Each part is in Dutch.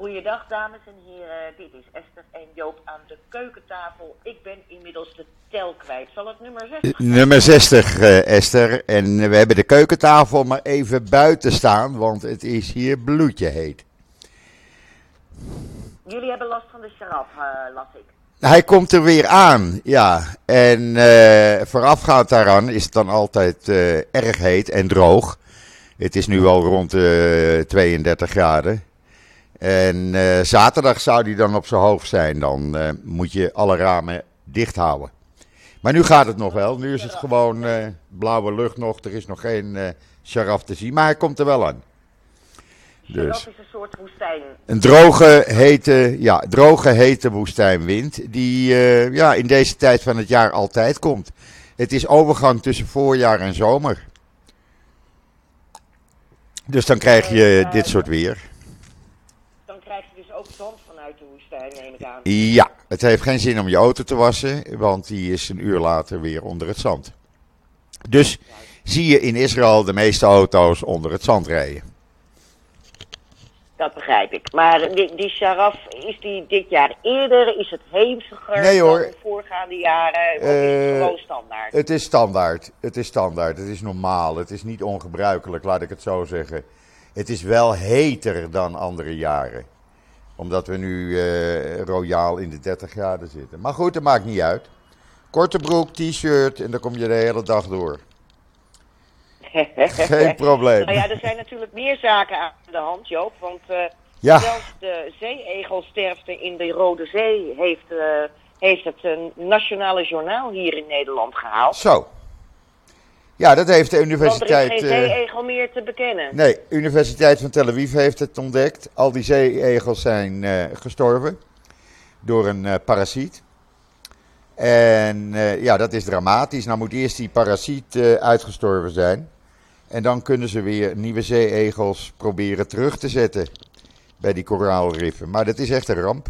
Goeiedag dames en heren, dit is Esther en Joop aan de keukentafel. Ik ben inmiddels de tel kwijt. Zal het nummer 60 zijn? Nummer 60, eh, Esther. En we hebben de keukentafel maar even buiten staan, want het is hier bloedje heet. Jullie hebben last van de sharaf, eh, las ik. Hij komt er weer aan, ja. En eh, voorafgaand daaraan is het dan altijd eh, erg heet en droog. Het is nu al rond de 32 graden. En eh, zaterdag zou die dan op zijn hoogst zijn. Dan eh, moet je alle ramen dicht houden. Maar nu gaat het nog wel. Nu is het gewoon eh, blauwe lucht nog. Er is nog geen sharaf te zien. Maar hij komt er wel aan. Dus. is een soort woestijn. Een droge, hete, ja, droge, hete woestijnwind. Die ja, in deze tijd van het jaar altijd komt. Het is overgang tussen voorjaar en zomer. Dus dan krijg je dit soort weer. Dan krijg je dus ook zand vanuit de woestijn, neem ik aan. Ja, het heeft geen zin om je auto te wassen, want die is een uur later weer onder het zand. Dus zie je in Israël de meeste auto's onder het zand rijden. Dat begrijp ik. Maar die, die sharaf, is die dit jaar eerder? Is het heemsiger Nee, hoor. dan de voorgaande jaren? Of is het Eh, gewoon standaard? Het is standaard. Het is standaard. Het is normaal. Het is niet ongebruikelijk, laat ik het zo zeggen. Het is wel heter dan andere jaren. Omdat we nu eh, royaal in de 30 graden zitten. Maar goed, dat maakt niet uit. Korte broek, t-shirt en dan kom je de hele dag door. Geen probleem. Nou ja, er zijn natuurlijk meer zaken aan de hand, Joop. Want eh, Ja. zelfs de zeeegelsterfte in de Rode Zee heeft, eh, heeft het een nationale journaal hier in Nederland gehaald. Zo. Ja, dat heeft de Want er is universiteit. geen eh, zeeegel meer te bekennen. Nee, Universiteit van Tel Aviv heeft het ontdekt. Al die zeeegels zijn eh, gestorven door een eh, parasiet. En ja, dat is dramatisch. Nou moet eerst die parasiet uitgestorven zijn. En dan kunnen ze weer nieuwe zeeegels proberen terug te zetten bij die koraalriffen. Maar dat is echt een ramp.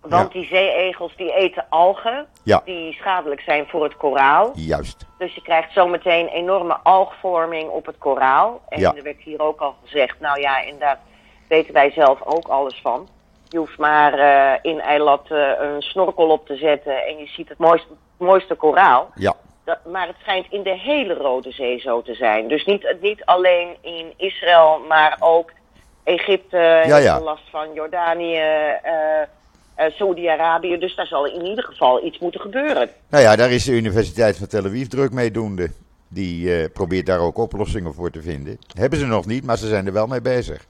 Want die zeeegels die eten algen Ja. die schadelijk zijn voor het koraal. Juist. Dus je krijgt zometeen enorme algvorming op het koraal. En Ja. er werd hier ook al gezegd, nou ja, inderdaad weten wij zelf ook alles van. Je hoeft maar eh, in Eilat eh, een snorkel op te zetten en je ziet het mooiste, mooiste koraal. Ja. Dat, maar het schijnt in de hele Rode Zee zo te zijn. Dus niet, niet alleen in Israël, maar ook Egypte heeft ja. last van, Jordanië, eh, Saudi-Arabië. Dus daar zal in ieder geval iets moeten gebeuren. Nou ja, daar is de Universiteit van Tel Aviv druk mee doende. Die eh, probeert daar ook oplossingen voor te vinden. Hebben ze nog niet, maar ze zijn er wel mee bezig.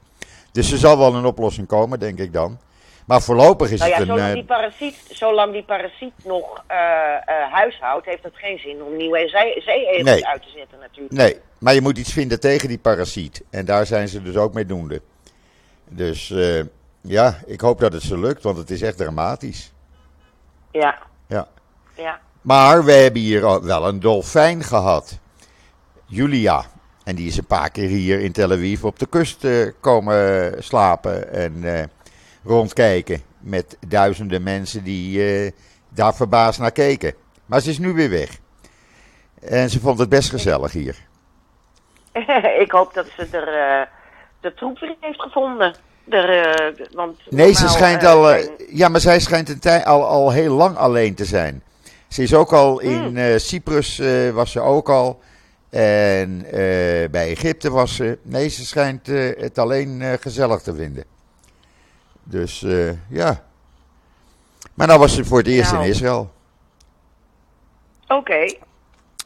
Dus er zal wel een oplossing komen, denk ik dan. Maar voorlopig is Nou ja, het een. zolang eh, die parasiet, zolang die parasiet nog eh eh, huishoudt, heeft het geen zin om nieuwe zee- Nee. uit te zetten natuurlijk. nee, maar je moet iets vinden tegen die parasiet. En daar zijn ze dus ook mee doende. Dus eh, ja, ik hoop dat het ze lukt, want het is echt dramatisch. Ja, Ja. ja. Maar we hebben hier wel een dolfijn gehad. Julia. En die is een paar keer hier in Tel Aviv op de kust eh, komen slapen en eh, rondkijken. Met duizenden mensen die eh, daar verbaasd naar keken. Maar ze is nu weer weg. En ze vond het best gezellig hier. ik hoop dat ze er de troep weer heeft gevonden. Er, eh, want Nee, ze normaal, schijnt eh, al. eh, ja, maar zij schijnt een tij, al, al heel lang alleen te zijn. Ze is ook al in eh, Cyprus, was ze ook al. En bij Egypte was ze. Nee, ze schijnt het alleen gezellig te vinden. Dus ja. Maar nou was ze voor het eerst Nou. in Israël. Oké,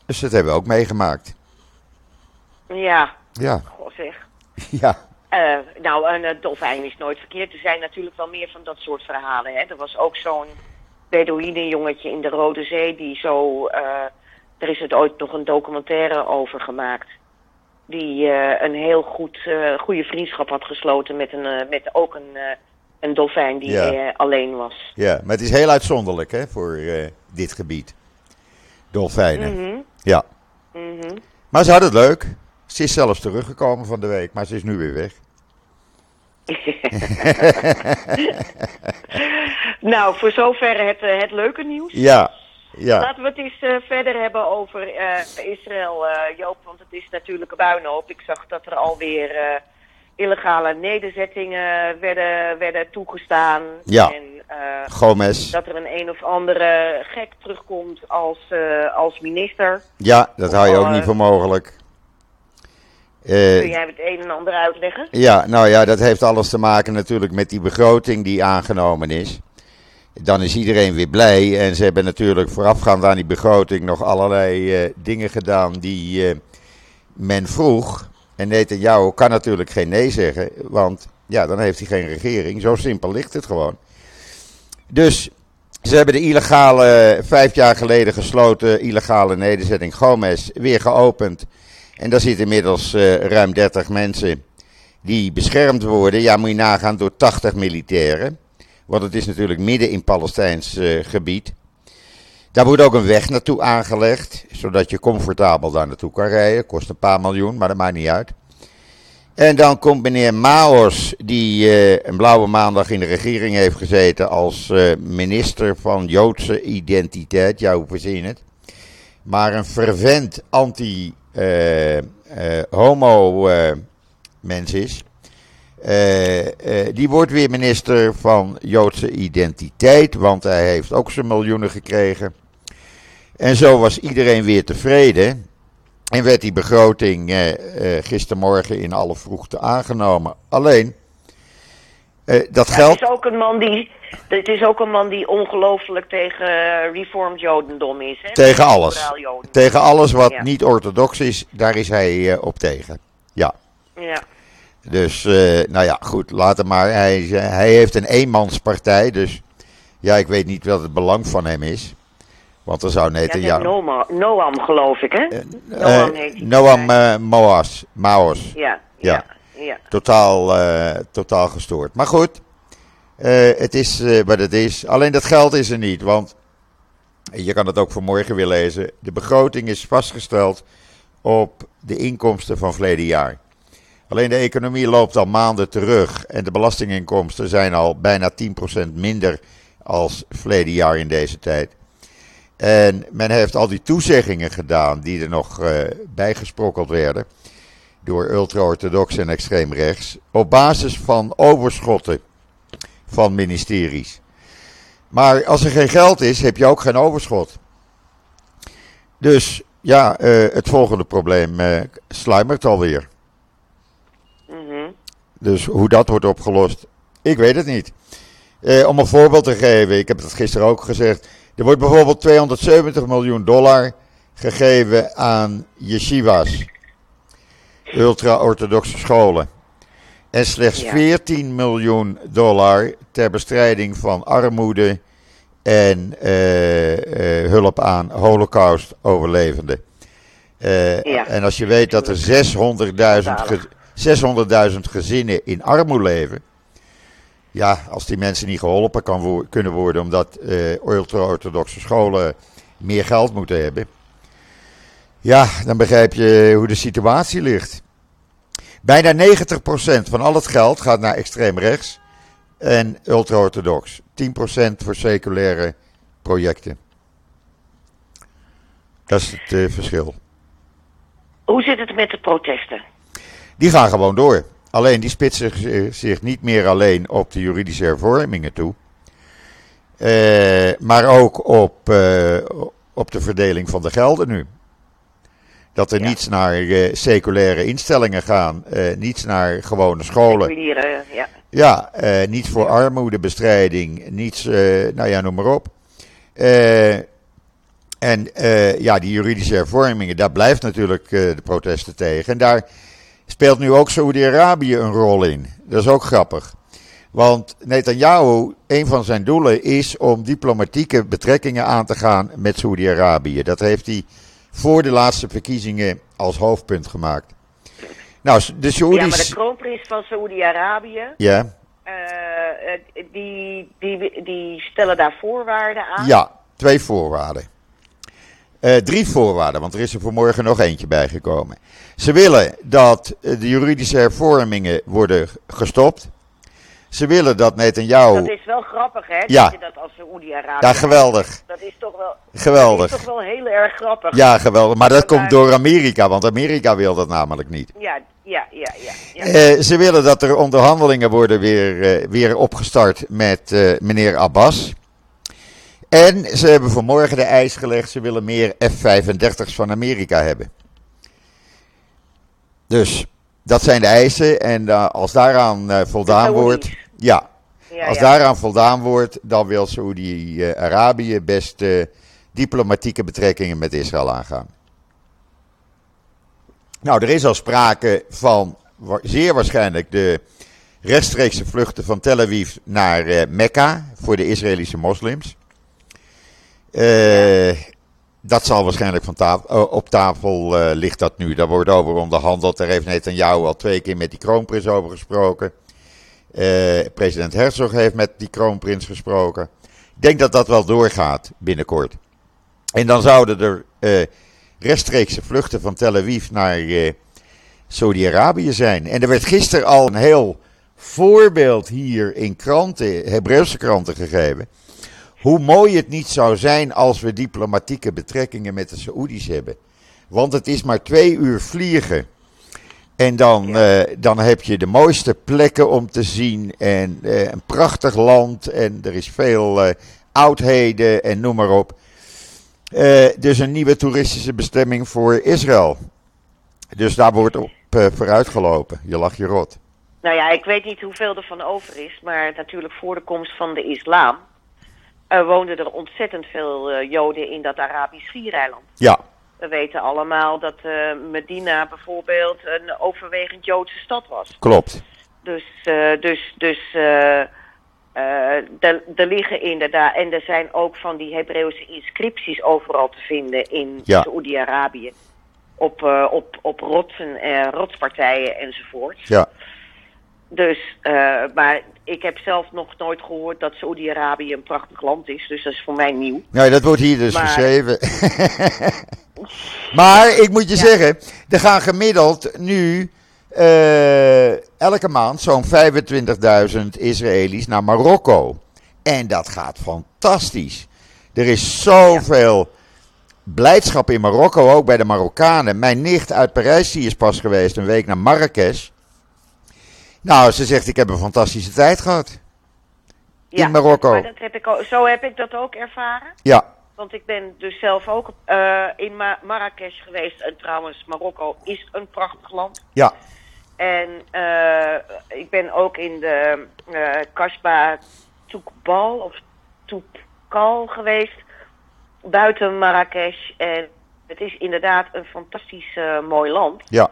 Dus dat hebben we ook meegemaakt. ja, Ja, goh zeg. ja. Eh, nou, een eh, dolfijn is nooit verkeerd. Er zijn natuurlijk wel meer van dat soort verhalen. Hè. Er was ook zo'n Bedouinenjongetje in de Rode Zee die zo... eh, er is het ooit nog een documentaire over gemaakt. Die een heel goed, goede vriendschap had gesloten met, een, met ook een, een dolfijn die Ja. alleen was. Ja, maar het is heel uitzonderlijk hè, voor dit gebied. Dolfijnen. Mhm, Ja. mhm. Maar ze had het leuk. Ze is zelfs teruggekomen van de week, maar ze is nu weer weg. nou, voor zover het, eh, het leuke nieuws. Ja, ja. Laten we het eens eh, verder hebben over eh, Israël, eh, Joop. Want het is natuurlijk een puinhoop. Ik zag dat er alweer illegale nederzettingen werden, werden toegestaan. Ja. En Gomez. dat er een een of andere gek terugkomt als, als minister. Ja, dat hou je ook niet voor mogelijk. Eh, Kun jij het een en ander uitleggen? Ja, nou ja, dat heeft alles te maken natuurlijk met die begroting die aangenomen is. Dan is iedereen weer blij. En ze hebben natuurlijk voorafgaand aan die begroting nog allerlei eh, dingen gedaan die eh, men vroeg. En Netanyahu kan natuurlijk geen nee zeggen, want ja, dan heeft hij geen regering. Zo simpel ligt het gewoon. Dus ze hebben de illegale, vijf jaar geleden gesloten illegale nederzetting Gomez weer geopend. En daar zitten inmiddels eh, ruim 30 mensen die beschermd worden. Ja, moet je nagaan door 80 militairen. Want het is natuurlijk midden in Palestijns eh, gebied. Daar wordt ook een weg naartoe aangelegd, zodat je comfortabel daar naartoe kan rijden. Kost een paar miljoen, maar dat maakt niet uit. En dan komt meneer Maos, die eh, een blauwe maandag in de regering heeft gezeten als minister van Joodse identiteit. Ja, hoe verzin het? Maar een fervent anti-homo-mens is. Eh, eh, die wordt weer minister van Joodse identiteit, want hij heeft ook zijn miljoenen gekregen. En zo was iedereen weer tevreden. En werd die begroting eh, eh, gistermorgen in alle vroegte aangenomen. Alleen, eh, dat Ja. Het is ook een man die, het is ook een man die ongelooflijk tegen reformed jodendom is. Hè? Tegen alles. Tegen alles wat Ja. niet orthodox is, daar is hij eh, op tegen. Ja. Ja. Dus, eh, nou ja, goed, laat hem maar. Hij, hij heeft een eenmanspartij, dus ja, ik weet niet wat het belang van hem is. Want er zou Ja, het is Netanyahu... Noam, Noam, geloof ik, hè? Noam heet Noam Moas, Maos. Ja, Ja. ja, Totaal, eh, totaal gestoord. Maar goed, eh, het is eh, wat het is. Alleen dat geld is er niet, want je kan het ook vanmorgen weer lezen. De begroting is vastgesteld op de inkomsten van verleden jaar. Alleen de economie loopt al maanden terug en de belastinginkomsten zijn al bijna 10% minder als verleden jaar in deze tijd. En men heeft al die toezeggingen gedaan die er nog eh, bijgesprokkeld werden door ultra-orthodox en extreem rechts op basis van overschotten van ministeries. Maar als er geen geld is, heb je ook geen overschot. Dus ja, eh, het volgende probleem eh sluimert alweer. Mhm. Dus hoe dat wordt opgelost, ik weet het niet. Eh, om een voorbeeld te geven, ik heb het gisteren ook gezegd. Er wordt bijvoorbeeld 270 miljoen dollar gegeven aan yeshivas, ultra-orthodoxe scholen. En slechts Ja. 14 miljoen dollar ter bestrijding van armoede en eh, eh, hulp aan holocaust-overlevenden. Eh, Ja. En als je weet dat er 600.000 ge- 600.000 gezinnen in armoede leven. Ja, als die mensen niet geholpen kan wo- kunnen worden omdat ultra-orthodoxe scholen meer geld moeten hebben. Ja, dan begrijp je hoe de situatie ligt. Bijna 90% van al het geld gaat naar extreem rechts en ultra-orthodox. 10% voor seculaire projecten. Dat is het eh, verschil. Hoe zit het met de protesten? Die gaan gewoon door. Alleen die spitsen zich- zich niet meer alleen op de juridische hervormingen toe. eh, maar ook op, eh, op de verdeling van de gelden nu. Dat er Ja. niets naar eh, seculaire instellingen gaan, eh, niets naar gewone scholen. Seculiere, ja. Ja, eh, niets voor armoedebestrijding, niets, nou ja, noem maar op. En ja, die juridische hervormingen, daar blijft natuurlijk de protesten tegen. En daar speelt nu ook Saoedi-Arabië een rol in. Dat is ook grappig. Want Netanyahu, een van zijn doelen is om diplomatieke betrekkingen aan te gaan met Saoedi-Arabië. Dat heeft hij voor de laatste verkiezingen als hoofdpunt gemaakt. Nou, de Ja, maar de Saoedi's... kroonprins van Saoedi-Arabië, Ja, eh, eh, die, die, die stellen daar voorwaarden aan. Ja, twee voorwaarden. Eh, drie voorwaarden, want er is er vanmorgen nog eentje bijgekomen. Ze willen dat de juridische hervormingen worden gestopt. Ze willen dat Netanyahu... Dat is wel grappig, hè? Ja. Dat je dat als Saoedi-Arabië... Ja, geweldig. Dat is toch wel... Geweldig. Dat is toch wel heel erg grappig. Ja, geweldig. Maar dat Dat komt daar- door Amerika, want Amerika wil dat namelijk niet. Ja, ja, ja, ja. ja. Eh, ze willen dat er onderhandelingen worden weer, eh, weer opgestart met eh, meneer Abbas. En ze hebben vanmorgen de eis gelegd, ze willen meer F-35's van Amerika hebben. Dus dat zijn de eisen en eh, als daaraan eh, voldaan wordt, ja, ja, als daaraan voldaan wordt, dan wil Saoedi-Arabië best eh, diplomatieke betrekkingen met Israël aangaan. Nou, er is al sprake van zeer waarschijnlijk de rechtstreekse vluchten van Tel Aviv naar eh, Mekka voor de Israëlische moslims. Eh, Dat zal waarschijnlijk van tafel, op tafel ligt dat nu. Daar wordt over onderhandeld. Daar heeft Netanyahu al twee keer met die kroonprins over gesproken. Eh, president Herzog heeft met die kroonprins gesproken. Ik denk dat dat wel doorgaat binnenkort. En dan zouden er eh, rechtstreekse vluchten van Tel Aviv naar eh, Saudi-Arabië zijn. En er werd gisteren al een heel voorbeeld hier in kranten, Hebreeuwse kranten gegeven. Hoe mooi het niet zou zijn als we diplomatieke betrekkingen met de Saoedi's hebben. Want het is maar twee uur vliegen. En dan, eh, dan heb je de mooiste plekken om te zien. En eh, een prachtig land. En er is veel eh, oudheden en noem maar op. Dus een nieuwe toeristische bestemming voor Israël. Dus daar wordt op eh, vooruitgelopen. Je lacht je rot. Nou ja, ik weet niet hoeveel er van over is, maar natuurlijk voor de komst van de islam woonden er ontzettend veel Joden in dat Arabisch schiereiland. Ja, We weten allemaal dat eh, Medina bijvoorbeeld een overwegend Joodse stad was. klopt. Dus, eh, dus, dus eh, er, liggen inderdaad, en er zijn ook van die Hebreeuwse inscripties overal te vinden in Ja. Saoedi-Arabië. Op, op, op rotsen, rotspartijen enzovoort. Ja, Dus, eh, maar ik heb zelf nog nooit gehoord dat Saoedi-Arabië een prachtig land is. Dus dat is voor mij nieuw. nou, dat wordt hier dus Maar- geschreven. maar ik moet je zeggen, er gaan gemiddeld nu eh, elke maand zo'n 25.000 Israëli's naar Marokko. En dat gaat fantastisch. Er is zoveel blijdschap in Marokko, ook bij de Marokkanen. Mijn nicht uit Parijs, die is pas geweest een week naar Marrakesh. Nou, ze zegt, ik heb een fantastische tijd gehad. In Marokko. Maar dat heb ik ook, zo heb ik dat ook ervaren. Ja, Want ik ben dus zelf ook eh, in Ma- Marrakesh geweest. En trouwens, Marokko is een prachtig land. ja, En eh, ik ben ook in de eh Kasbah Toukbal of Toukal geweest. Buiten Marrakesh. En het is inderdaad een fantastisch mooi land. ja,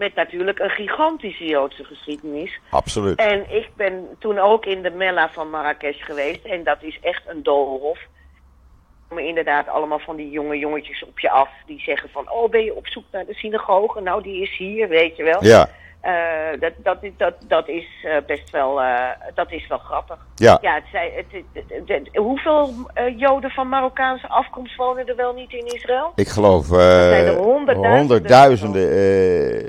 Met natuurlijk een gigantische Joodse geschiedenis. absoluut. En ik ben toen ook in de Mella van Marrakesh geweest. En dat is echt een doolhof. Er komen inderdaad allemaal van die jonge jongetjes op je af. Die zeggen van, oh ben je op zoek naar de synagoge? Nou, die is hier, weet je wel. Ja, Eh, dat, dat, dat, dat is eh, best wel, eh, dat is wel grappig. ja. Ja, het zei, het, het- het- het- hoeveel Joden van Marokkaanse afkomst wonen er wel niet in Israël? Ik geloof honderdduizenden. honderdduizenden,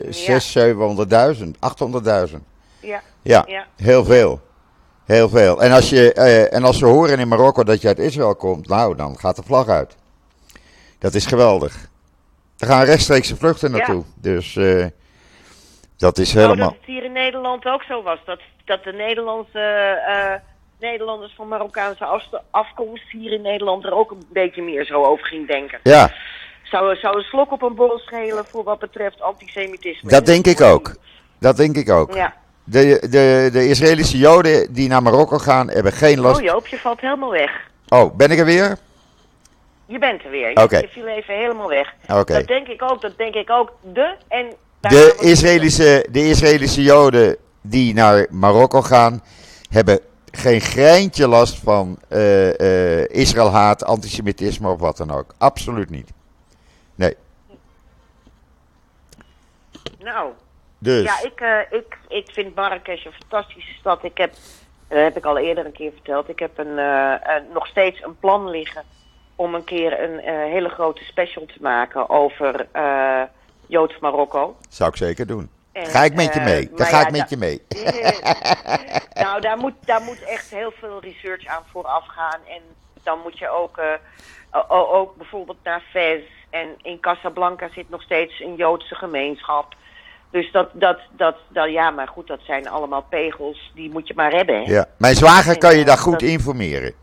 Ja. zes, zevenhonderdduizend, achthonderdduizend. Ja, Ja, ja. heel veel. Heel veel. En als, je, en als ze horen in Marokko dat je uit Israël komt, nou, dan gaat de vlag uit. Dat is geweldig. Er gaan rechtstreekse vluchten naartoe. Dus eh, dat is Nou, helemaal... dat het hier in Nederland ook zo was. Dat, dat de Nederlandse eh, Nederlanders van Marokkaanse afkomst hier in Nederland er ook een beetje meer zo over ging denken. Ja, Zou, zou een slok op een borrel schelen voor wat betreft antisemitisme? dat denk ik ook. Dat denk ik ook. Ja. De, de, de Israëlische Joden die naar Marokko gaan, hebben geen last. Oh Joop, je valt helemaal weg. Oh, ben ik er weer? Je bent er weer. Je, je viel even helemaal weg. Dat denk ik ook. Dat denk ik ook. De en... De Israëlische, de Israëlische Joden die naar Marokko gaan, hebben geen greintje last van eh, eh, Israël-haat, antisemitisme of wat dan ook. Absoluut niet. Nee. Nou, Dus, Ja, ik, eh, ik, ik vind Marrakesh een fantastische stad. Ik heb, dat heb ik al eerder een keer verteld, ik heb een, nog steeds een plan liggen om een keer een hele grote special te maken over Joods Marokko. zou ik zeker doen. En, Ga ik met je eh, mee. Dan maar ga ja, ik met da- je mee. nou, daar moet, daar moet echt heel veel research aan vooraf gaan. En dan moet je ook, uh, ook bijvoorbeeld naar Fez. En in Casablanca zit nog steeds een Joodse gemeenschap. Dus dat, dat, dat, dat, ja, maar goed, dat zijn allemaal pegels, die moet je maar hebben. Hè? Ja. Mijn zwager kan je daar goed informeren.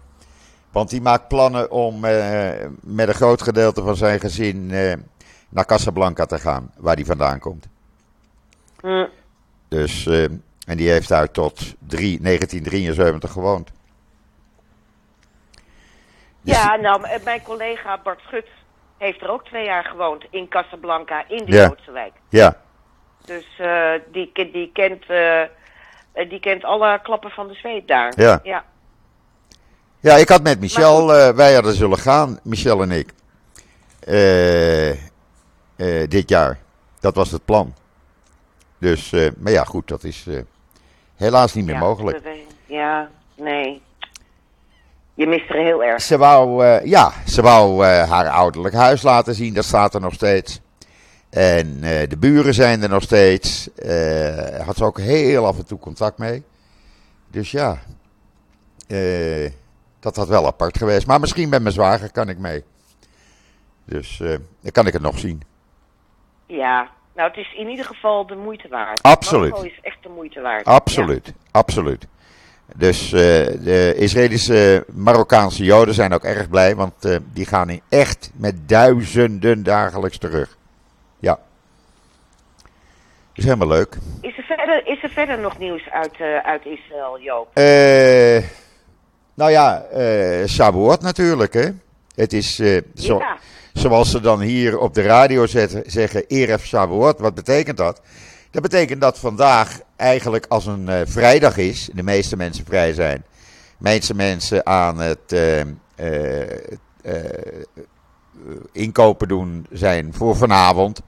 Want die maakt plannen om uh, met een groot gedeelte van zijn gezin uh, naar Casablanca te gaan, waar hij vandaan komt. Dus, uh, en die heeft daar tot drie, 1973 gewoond. Dus ja, nou, mijn collega Bart Schut heeft er ook twee jaar gewoond in Casablanca, in de Joodse wijk. Ja. Dus uh, die, die, kent, uh, die kent alle klappen van de zweep daar. Ja. Ja, ja ik had met Michel, wij hadden zullen gaan, Michel en ik. Dit jaar. Dat was het plan. Dus, maar ja, goed, dat is helaas niet meer ja, mogelijk. Ja, nee. Je mist er heel erg. Ze wou, ja, ze wou haar ouderlijk huis laten zien, dat staat er nog steeds. En de buren zijn er nog steeds. Had ze ook heel af en toe contact mee. Dus ja, dat had wel apart geweest. Maar misschien met mijn zwager kan ik mee. Dus dan kan ik het nog zien. Ja, nou het is in ieder geval de moeite waard. Absoluut. Het is echt de moeite waard. Absoluut, ja. absoluut. Dus de Israëlische Marokkaanse Joden zijn ook erg blij, want die gaan in echt met duizenden dagelijks terug. Ja. Is helemaal leuk. Is er verder, is er verder nog nieuws uit, uh, uit Israël, Joop? Nou ja, uh, natuurlijk, hè. Het is, zo, ja. Zoals ze dan hier op de radio zetten, zeggen, Erev Shavuot. Wat betekent dat? Dat betekent dat vandaag eigenlijk als een vrijdag is, de meeste mensen vrij zijn. De meeste mensen aan het inkopen doen zijn voor vanavond.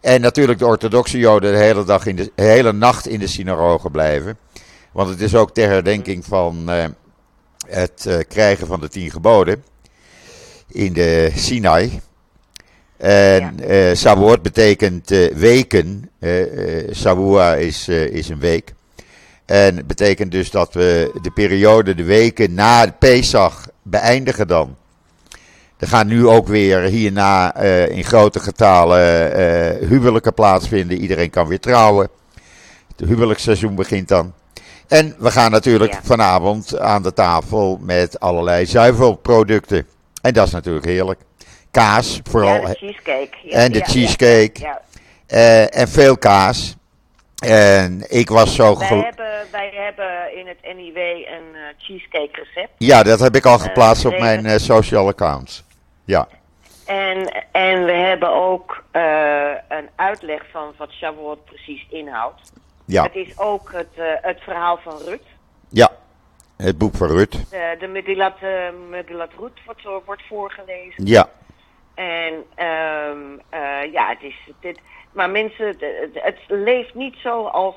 En natuurlijk de orthodoxe joden de hele, dag in de, de hele nacht in de synagoge blijven. Want het is ook ter herdenking van het krijgen van de tien geboden in de Sinai. En ja. uh, Shavuot betekent weken. Shavua is, is een week. En het betekent dus dat we de periode, de weken na Pesach beëindigen dan. Er gaan nu ook weer hierna uh, in grote getalen uh, huwelijken plaatsvinden. Iedereen kan weer trouwen. Het huwelijksseizoen begint dan. En we gaan natuurlijk ja. vanavond aan de tafel met allerlei zuivelproducten. En dat is natuurlijk heerlijk. Kaas, vooral. Ja, de cheesecake. Ja, en de cheesecake. Uh, en veel kaas. En ik was zo wij hebben, wij hebben in het NIW een uh, cheesecake recept. Ja, dat heb ik al geplaatst uh, op mijn social accounts. Ja. En, en we hebben ook een uitleg van wat Shavuot precies inhoudt. Ja. Het is ook het, het verhaal van Rut. Ja, het boek van Rut. De, de Megillat, Megillat Rut wordt, wordt voorgelezen. Ja. En um, ja, het is... Dit, maar mensen, het, het leeft niet zo als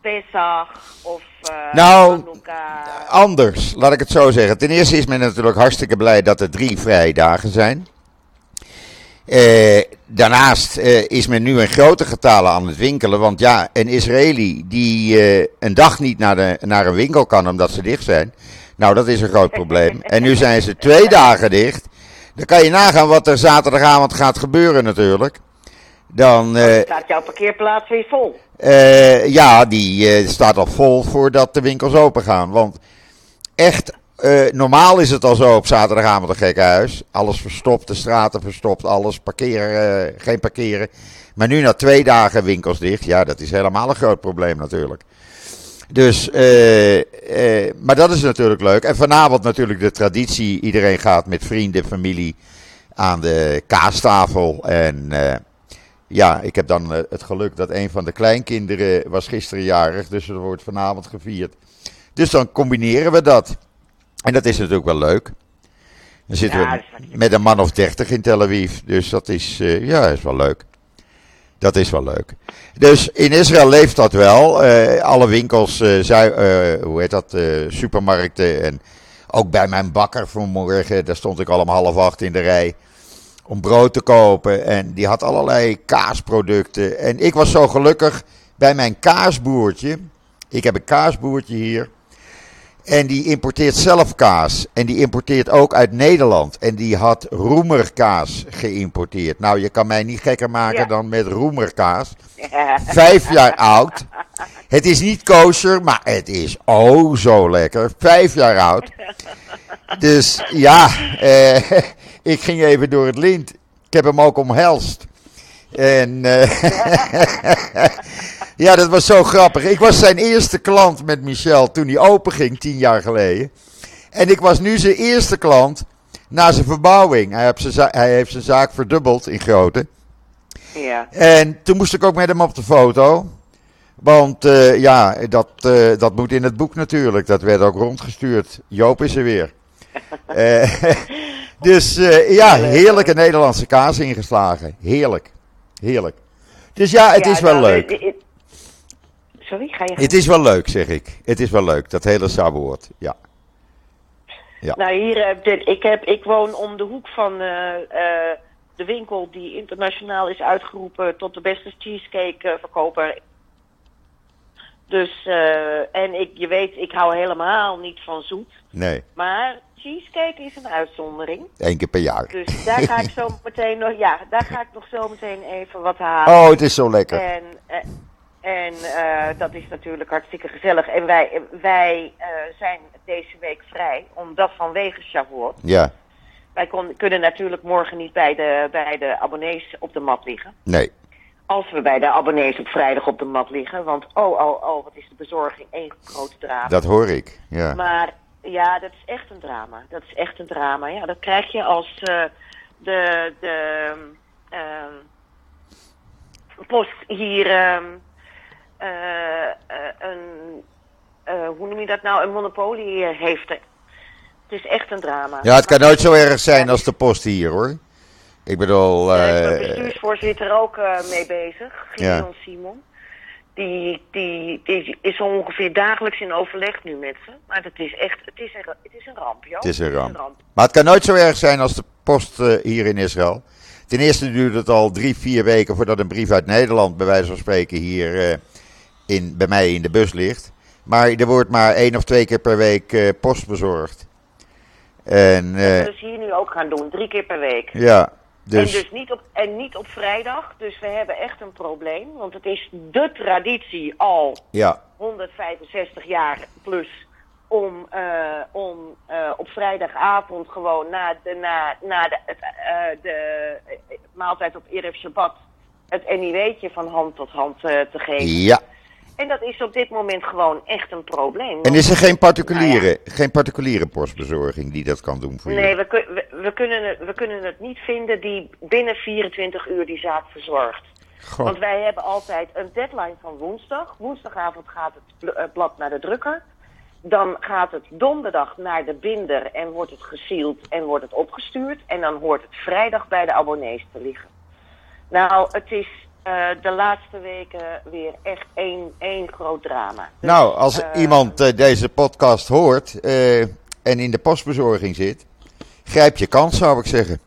Pesach of uh, nou, Hanukkah. anders, laat ik het zo zeggen. Ten eerste is men natuurlijk hartstikke blij dat er drie vrije dagen zijn. Uh, daarnaast uh, is men nu in grote getalen aan het winkelen. Want ja, een Israëli die een dag niet naar, de, naar een winkel kan omdat ze dicht zijn. Nou, dat is een groot probleem. en nu zijn ze twee dagen dicht. Dan kan je nagaan wat er zaterdagavond gaat gebeuren natuurlijk. Dan, uh, staat jouw parkeerplaats weer vol? Ja, die staat al vol voordat de winkels open gaan. Want echt, normaal is het al zo op zaterdagavond een gekke huis. Alles verstopt, de straten verstopt, alles parkeren, geen parkeren. Maar nu na twee dagen winkels dicht, ja, dat is helemaal een groot probleem natuurlijk. Dus, maar dat is natuurlijk leuk. En vanavond natuurlijk de traditie. Iedereen gaat met vrienden, familie aan de kaastafel. En ja, ik heb dan het geluk dat een van de kleinkinderen was gisteren jarig, dus er wordt vanavond gevierd. Dus dan combineren we dat. En dat is natuurlijk wel leuk. Dan zitten ja, we met een man of dertig in Tel Aviv, dus dat is, uh, ja, is wel leuk. Dat is wel leuk. Dus in Israël leeft dat wel. Uh, alle winkels, hoe heet dat, supermarkten en ook bij mijn bakker vanmorgen, daar stond ik al om half acht in de rij om brood te kopen. En die had allerlei kaasproducten. En ik was zo gelukkig bij mijn kaasboertje. Ik heb een kaasboertje hier. En die importeert zelf kaas. En die importeert ook uit Nederland. En die had roemerkaas geïmporteerd. Nou, je kan mij niet gekker maken Ja. dan met roemerkaas. Vijf jaar oud. Het is niet kosher, maar het is oh zo lekker. Vijf jaar oud. Dus ja, eh, ik ging even door het lint. Ik heb hem ook omhelst. En eh, ja, dat was zo grappig. Ik was zijn eerste klant met Michel toen hij open ging, tien jaar geleden. En ik was nu zijn eerste klant na zijn verbouwing. Hij heeft zijn, hij heeft zijn zaak verdubbeld in grootte. ja. En toen moest ik ook met hem op de foto. Want eh, ja, dat, eh, dat moet in het boek natuurlijk. Dat werd ook rondgestuurd. Joop is er weer. Eh, dus ja, heerlijke Nederlandse kaas ingeslagen. Heerlijk. Heerlijk. Dus ja, het Ja, is wel nou, leuk. Sorry, ga je Het is wel leuk, zeg ik. Het is wel leuk, dat hele Saboord. Ja. Ja. Nou, hier, eh, dit- ik, heb, ik woon om de hoek van eh, eh, de winkel die internationaal is uitgeroepen tot de beste cheesecake eh, verkoper. Dus, en ik, je weet, ik hou helemaal niet van zoet. Nee, Maar cheesecake is een uitzondering. één keer per jaar. Dus daar ga ik zo meteen nog, ja, daar ga ik nog zo meteen even wat halen. Oh, het is zo lekker. En, en eh, dat is natuurlijk hartstikke gezellig. En wij, wij eh, zijn deze week vrij, omdat vanwege Shavuot. Ja, Wij kon, kunnen natuurlijk morgen niet bij de, bij de abonnees op de mat liggen. nee. Als we bij de abonnees op vrijdag op de mat liggen. Want oh, oh, oh, wat is de bezorging? één grote drama. Dat hoor ik. Ja. Maar ja, dat is echt een drama. Dat is echt een drama. Ja, dat krijg je als eh, de, de ehm, post hier ehm, eh, eh, een, eh, hoe noem je dat nou, een monopolie eh, heeft. Het is echt een drama. Ja, het kan nooit zo erg zijn als de post hier hoor. Ik bedoel, is de eh, bestuursvoorzitter ook eh, mee bezig, Ja. Gideon Simon. Die, die, die is zo ongeveer dagelijks in overleg nu met ze. Maar het is echt, het is een, het is een ramp, joh. het is een ramp. Maar het kan nooit zo erg zijn als de post eh, hier in Israël. Ten eerste duurt het al drie, vier weken voordat een brief uit Nederland, bij wijze van spreken, hier eh, in, bij mij in de bus ligt. Maar er wordt maar één of twee keer per week eh, post bezorgd. En Dat eh, we dus hier nu ook gaan doen, drie keer per week. ja, En, dus dus niet op, en niet op vrijdag. Dus we hebben echt een probleem. Want het is de traditie al ja, 165 jaar plus om, eh, om op vrijdagavond gewoon na de, na, na de, het, de maaltijd op Erev Shabbat het NIW'tje van hand tot hand te geven. ja. En dat is op dit moment gewoon echt een probleem. En is er geen particuliere, Nou geen particuliere postbezorging die dat kan doen voor Nee, je? we, kun- we, we, kunnen het, we kunnen het niet vinden die binnen 24 uur die zaak verzorgt. Want wij hebben altijd een deadline van woensdag. Woensdagavond gaat het eh, blad naar de drukker. Dan gaat het donderdag naar de binder en wordt het gesield en wordt het opgestuurd. En dan hoort het vrijdag bij de abonnees te liggen. Nou, het is eh, de laatste weken weer echt één, één groot drama. Dus, Nou, als eh, iemand eh, deze podcast hoort en in de postbezorging zit, grijp je kans, zou ik zeggen.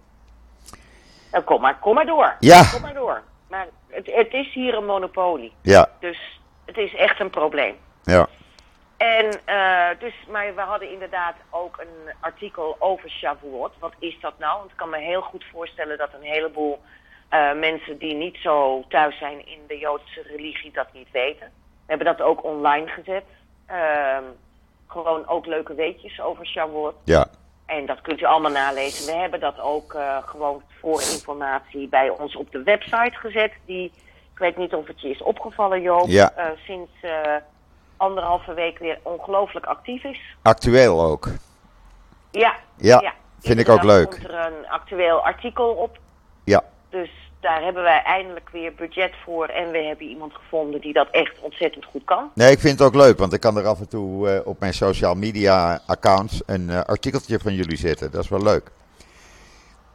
nou, kom, maar, kom maar door. Ja. Kom maar door. Maar het, het is hier een monopolie. Ja, Dus het is echt een probleem. ja, En dus, maar we hadden inderdaad ook een artikel over Shavuot. Wat is dat nou? Want ik kan me heel goed voorstellen dat een heleboel eh, mensen die niet zo thuis zijn in de Joodse religie dat niet weten. We hebben dat ook online gezet. Ehm, gewoon ook leuke weetjes over Shavuot. ja. En dat kunt u allemaal nalezen. We hebben dat ook eh, gewoon voor informatie bij ons op de website gezet. Die, ik weet niet of het je is opgevallen, Joop. Ja. eh, sinds anderhalve week weer ongelooflijk actief is. Actueel ook. Ja. Ja, vind ik ook leuk. komt er een actueel artikel op. Ja, Dus daar hebben wij eindelijk weer budget voor. En we hebben iemand gevonden die dat echt ontzettend goed kan. nee, ik vind het ook leuk, want ik kan er af en toe eh, op mijn social media accounts een eh, artikeltje van jullie zetten. Dat is wel leuk.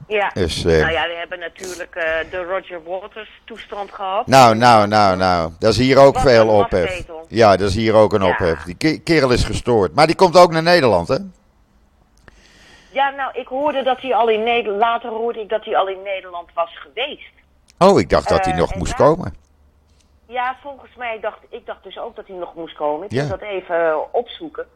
Ja. Dus, eh, nou ja, we hebben natuurlijk de Roger Waters toestand gehad. Nou, nou, nou, nou. Dat is hier ook Wat veel ophef. Ja, dat is hier ook een Ja. ophef. Die ke- kerel is gestoord. Maar die komt ook naar Nederland, hè? Ja, nou, ik hoorde dat hij al in Nederland. Later hoorde ik dat hij al in Nederland was geweest. Oh, ik dacht dat hij Eh, nog moest daar- komen. Ja, volgens mij dacht ik dacht dus ook dat hij nog moest komen. Ik Ja. moet dat even eh, opzoeken.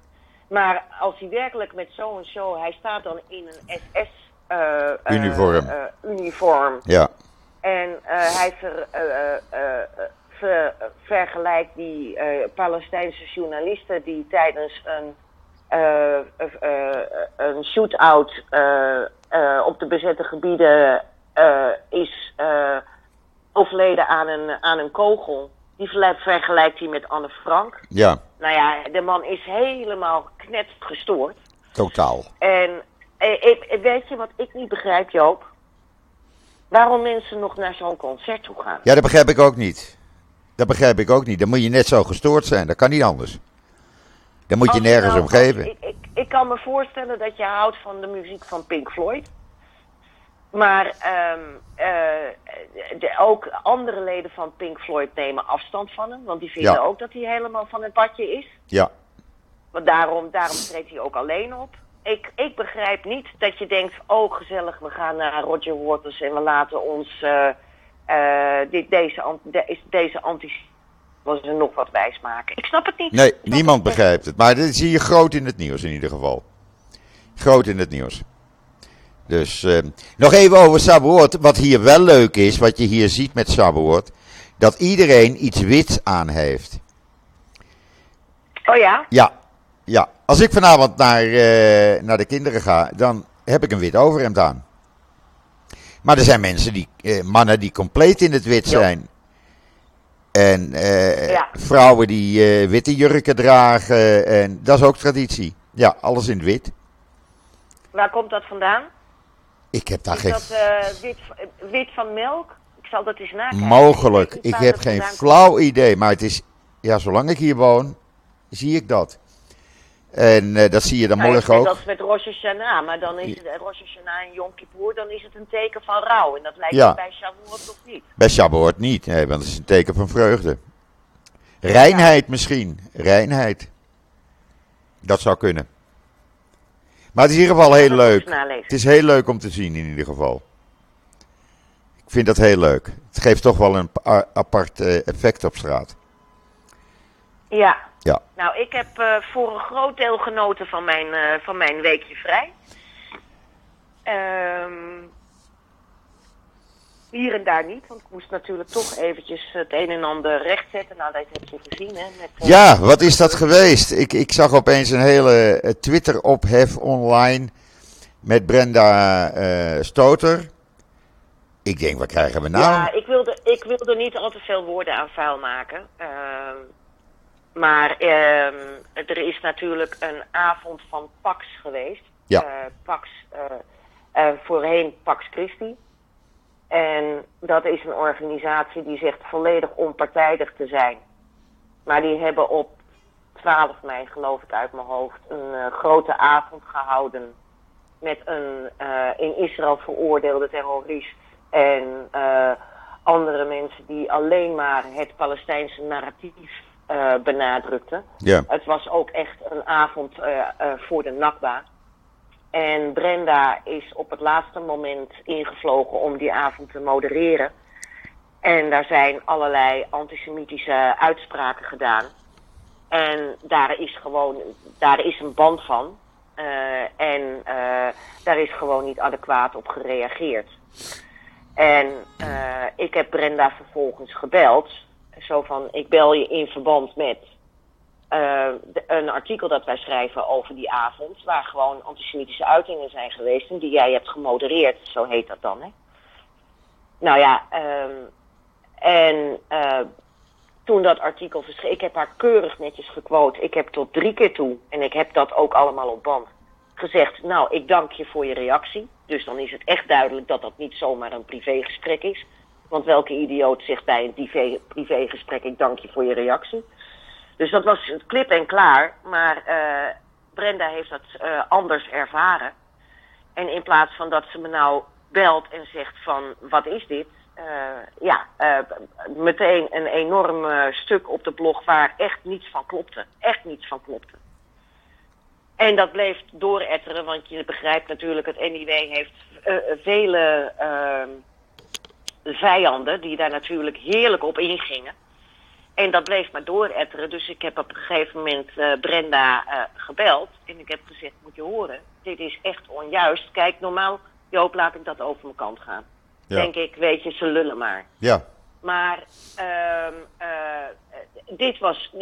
Maar als hij werkelijk met zo'n show, hij staat dan in een SS uh, uniform. Uniform. Ja. En hij ver, ver, vergelijkt die Palestijnse journalisten die tijdens een, een shootout op de bezette gebieden is overleden aan een, aan een kogel. Die vergelijkt hij met Anne Frank. Ja. Nou ja, de man is helemaal knet gestoord. Totaal. En weet je wat ik niet begrijp, Joop? Waarom mensen nog naar zo'n concert toe gaan? Ja, dat begrijp ik ook niet. Dat begrijp ik ook niet. Dan moet je net zo gestoord zijn. Dat kan niet anders. Dan moet je nergens nou, om geven. Ik, ik, ik, kan me voorstellen dat je houdt van de muziek van Pink Floyd. Maar um, de, ook andere leden van Pink Floyd nemen afstand van hem. Want die vinden ook dat hij helemaal van het badje is. Ja. Want daarom, daarom treedt hij ook alleen op. Ik, ik begrijp niet dat je denkt, oh gezellig, we gaan naar Roger Waters en we laten ons uh, uh, dit, deze, de, deze anti was er nog wat wijs maken. Ik snap het niet. Nee, niemand begrijpt het. Maar dit zie je groot in het nieuws in ieder geval. Groot in het nieuws. Dus uh, nog even over Saboort. Wat hier wel leuk is, wat je hier ziet met Saboort, dat iedereen iets wits aan heeft. Oh ja? Ja, ja. Als ik vanavond naar, uh, naar de kinderen ga, dan heb ik een wit overhemd aan. Maar er zijn mensen, die, uh, mannen die compleet in het wit zijn. En ja. vrouwen die witte jurken dragen. En dat is ook traditie. Ja, alles in het wit. Waar komt dat vandaan? Ik heb daar is geen... dat uh, wit, wit, van melk? Ik zal dat eens nakijken. Mogelijk. Ik, ik heb geen flauw idee. Maar het is... Ja, zolang ik hier woon, zie ik dat. En uh, dat zie je dan nou, morgen ook. Dat is met Rosh Hashanah. Maar dan is het Rosh Hashanah en Yom Kippur, dan is het een teken van rouw. En dat lijkt ja. bij Shavuot toch niet? Bij Shavuot niet. Nee, want het is een teken van vreugde. Reinheid ja. misschien. Reinheid. Dat zou kunnen. Maar het is in ieder geval heel leuk. Het is heel leuk om te zien in ieder geval. Ik vind dat heel leuk. Het geeft toch wel een apart uh, effect op straat. Ja. Ja. Nou, ik heb uh, voor een groot deel genoten van mijn, uh, van mijn weekje vrij. Um, hier en daar niet, want ik moest natuurlijk toch eventjes het een en ander rechtzetten. Nou, dat heb je gezien, hè. Met, uh, ja, wat is dat geweest? Ik, ik zag opeens een hele uh, Twitter-ophef online met Brenda uh, Stoter. Ik denk, wat krijgen we nou? Ja, ik wilde, ik wilde niet al te veel woorden aan vuil maken. Ehm, maar ehm, er is natuurlijk een avond van Pax geweest. Ja. Pax, voorheen Pax Christi. En dat is een organisatie die zegt volledig onpartijdig te zijn. Maar die hebben op 12 mei, geloof ik uit mijn hoofd, een uh, grote avond gehouden. Met een uh, in Israël veroordeelde terrorist. En uh, andere mensen die alleen maar het Palestijnse narratief benadrukten. Ja. Het was ook echt een avond voor de Nakba. En Brenda is op het laatste moment ingevlogen om die avond te modereren. En daar zijn allerlei antisemitische uitspraken gedaan. En daar is gewoon, daar is een band van. En daar is gewoon niet adequaat op gereageerd. En ik heb Brenda vervolgens gebeld. Zo van, ik bel je in verband met uh, een artikel dat wij schrijven over die avond, waar gewoon antisemitische uitingen zijn geweest en die jij hebt gemodereerd, zo heet dat dan, hè? Nou ja, um, en uh, toen dat artikel verscheen, ik heb haar keurig netjes gequote, ik heb tot drie keer toe, en ik heb dat ook allemaal op band, gezegd, nou, ik dank je voor je reactie. Dus dan is het echt duidelijk dat dat niet zomaar een privégesprek is. Want welke idioot zegt bij een privégesprek, ik dank je voor je reactie. Dus dat was klip en klaar. Maar uh, Brenda heeft dat uh, anders ervaren. En in plaats van dat ze me nou belt en zegt van wat is dit? Uh, ja, meteen een enorm stuk op de blog waar echt niets van klopte. Echt niets van klopte. En dat bleef dooretteren, want je begrijpt natuurlijk, het NIW heeft vele vijanden die daar natuurlijk heerlijk op ingingen. En dat bleef maar dooretteren. Dus ik heb op een gegeven moment uh, Brenda uh, gebeld. En ik heb gezegd, moet je horen, dit is echt onjuist. Kijk, normaal, Joop, laat ik dat over mijn kant gaan. Ja. Denk ik, weet je, ze lullen maar. Ja. Maar uh, dit, was,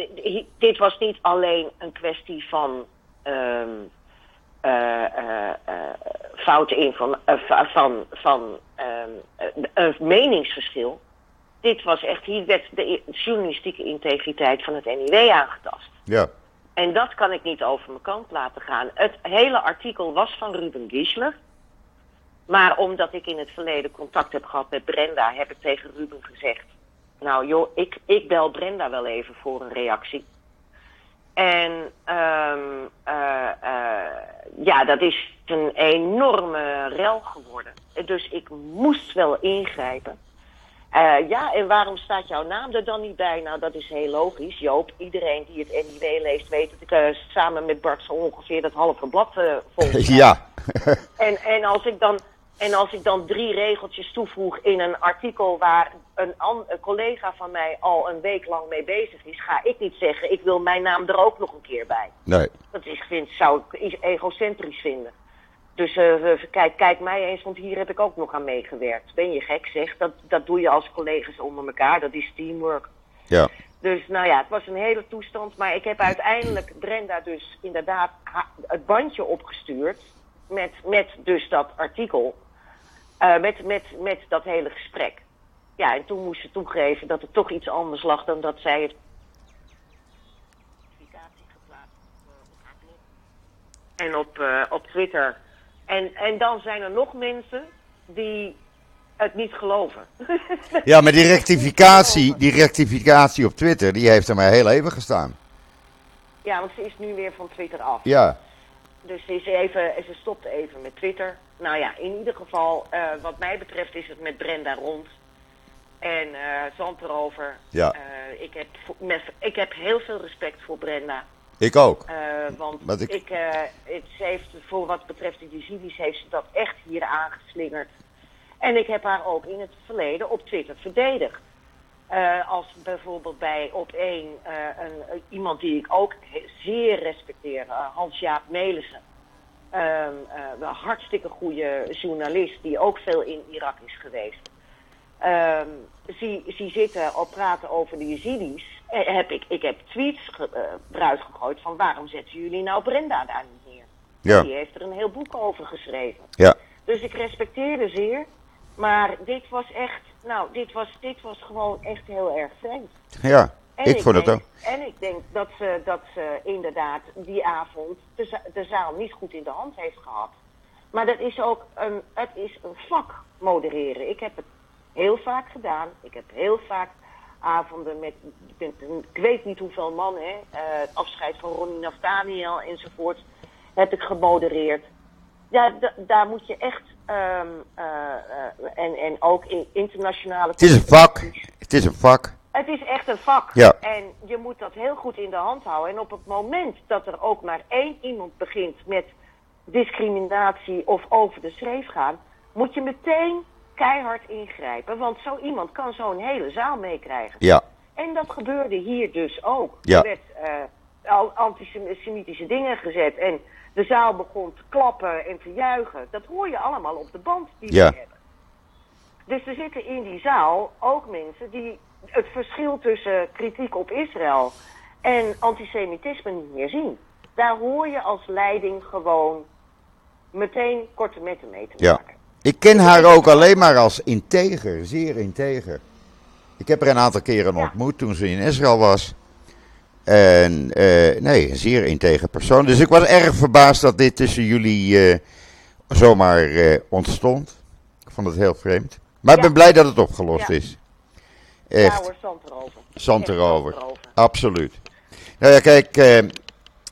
dit was niet alleen een kwestie van um, fouten in van, van, van een meningsverschil dit was echt, hier werd de journalistieke integriteit van het NIW aangetast. Ja. En dat kan ik niet over mijn kant laten gaan. Het hele artikel was van Ruben Giesler. Maar omdat ik in het verleden contact heb gehad met Brenda, heb ik tegen Ruben gezegd: Nou joh, ik, ik bel Brenda wel even voor een reactie. En um, uh, uh, ja, dat is een enorme rel geworden. Dus ik moest wel ingrijpen. Uh, ja, en waarom staat jouw naam er dan niet bij? Nou, dat is heel logisch, Joop. Iedereen die het NIW leest weet dat ik samen met Bart zo ongeveer dat halve blad vol Ja. en, en, als ik dan, en als ik dan drie regeltjes toevoeg in een artikel waar een, een collega van mij al een week lang mee bezig is, ga ik niet zeggen, ik wil mijn naam er ook nog een keer bij. Nee. Dat is, vind, zou ik egocentrisch vinden. Dus uh, kijk, kijk mij eens, want hier heb ik ook nog aan meegewerkt. Ben je gek, zeg? Dat, dat doe je als collega's onder elkaar. Dat is teamwork. Ja. Dus nou ja, het was een hele toestand. Maar ik heb uiteindelijk Brenda dus inderdaad het bandje opgestuurd. Met, met dus dat artikel. Uh, met, met, met dat hele gesprek. Ja, en toen moest ze toegeven dat het toch iets anders lag dan dat zij het en op, uh, op Twitter en, en dan zijn er nog mensen die het niet geloven. ja, maar die rectificatie, die rectificatie op Twitter, die heeft er maar heel even gestaan. Ja, want ze is nu weer van Twitter af. Ja. Dus ze, is even, ze stopt even met Twitter. Nou ja, in ieder geval, uh, wat mij betreft is het met Brenda rond. En uh, zand erover. Ja. Uh, ik, heb, met, ik heb heel veel respect voor Brenda. Ik ook. Want ik... ik het, ze heeft, voor wat betreft de Yazidis heeft ze dat echt hier aangeslingerd. En ik heb haar ook in het verleden op Twitter verdedigd. Uh, als bijvoorbeeld bij op één een, iemand die ik ook zeer respecteer, Hans-Jaap Melissen. Een hartstikke goede journalist die ook veel in Irak is geweest. Um, zie, zie zitten op praten over de Yazidis. Heb ik, ik heb tweets ge, uh, eruit gegooid van waarom zetten jullie nou Brenda daar niet neer? Ja. Die heeft er een heel boek over geschreven. Ja. Dus ik respecteerde zeer. Maar dit was echt, nou, dit was, dit was gewoon echt heel erg vreemd. Ja, en ik, ik vond denk, het ook. En ik denk dat ze, dat ze inderdaad die avond de, za de zaal niet goed in de hand heeft gehad. Maar dat is ook een, het is een vak modereren. Ik heb het heel vaak gedaan. Ik heb heel vaak avonden met, ik weet niet hoeveel hè, uh, het afscheid van Ronnie Naftaniel enzovoort, heb ik gemodereerd. Ja, daar moet je echt, um, uh, uh, en, en ook in internationale... Het is een vak, het is een vak. Het is echt een vak. Ja. En je moet dat heel goed in de hand houden. En op het moment dat er ook maar één iemand begint met discriminatie of over de schreef gaan, moet je meteen keihard ingrijpen. Want zo iemand kan zo'n hele zaal meekrijgen. Ja. En dat gebeurde hier dus ook. Ja. Er werd uh, al antisemitische dingen gezet. En de zaal begon te klappen en te juichen. Dat hoor je allemaal op de band die ja. we hebben. Dus er zitten in die zaal ook mensen die het verschil tussen kritiek op Israël en antisemitisme niet meer zien. Daar hoor je als leiding gewoon meteen korte metten mee te ja. maken. Ik ken haar ook alleen maar als integer, zeer integer. Ik heb haar een aantal keren Ja. ontmoet toen ze in Israël was. En eh, nee, een zeer integer persoon. Dus ik was erg verbaasd dat dit tussen jullie eh, zomaar eh, ontstond. Ik vond het heel vreemd. Maar ik Ja. ben blij dat het opgelost Ja. is. Ja Echt, hoor, zand erover. zand erover. zand erover. Absoluut. Nou ja, kijk, eh,